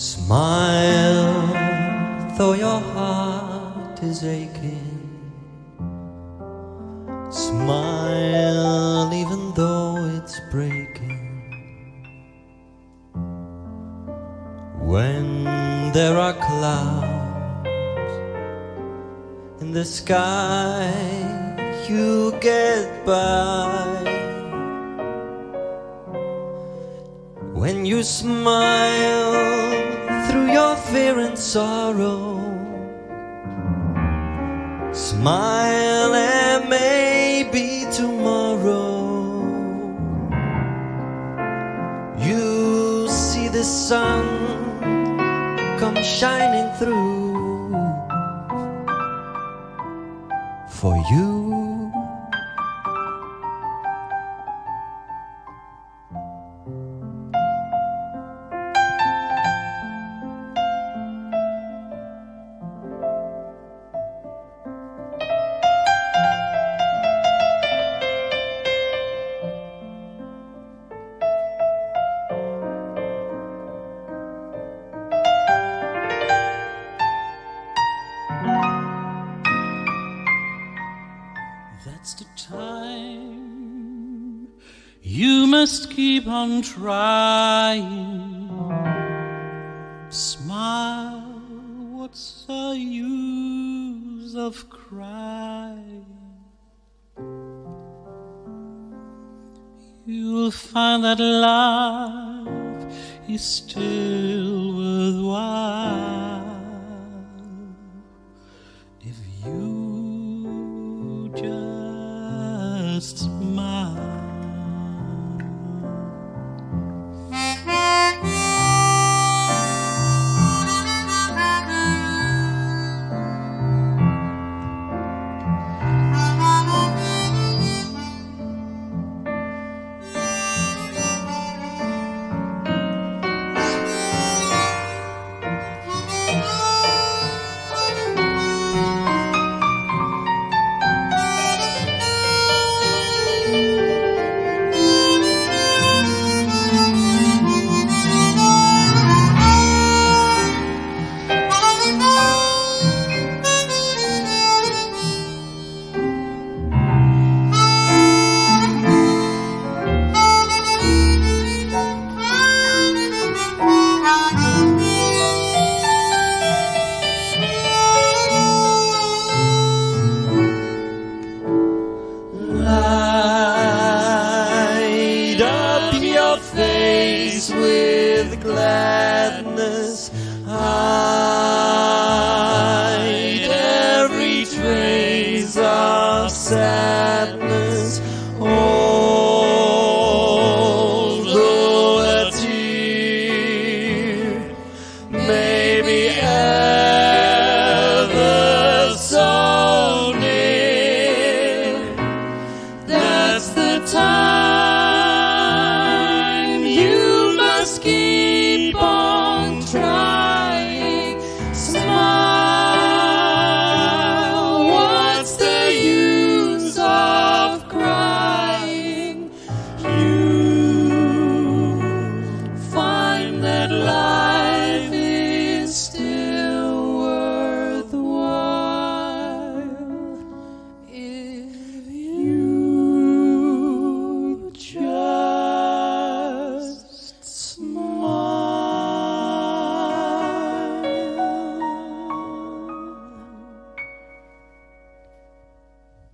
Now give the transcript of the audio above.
Smile, though your heart is aching. Smile, even though it's breaking. When there are clouds in the sky, you get by. When you smile through your fear and sorrow, smile and maybe tomorrow you see the sun come shining through for you. You must keep on trying. Smile, what's the use of crying? You'll find that life is still worthwhile if you just praise with gladness. Hide every trace of sadness. Although a tear may be.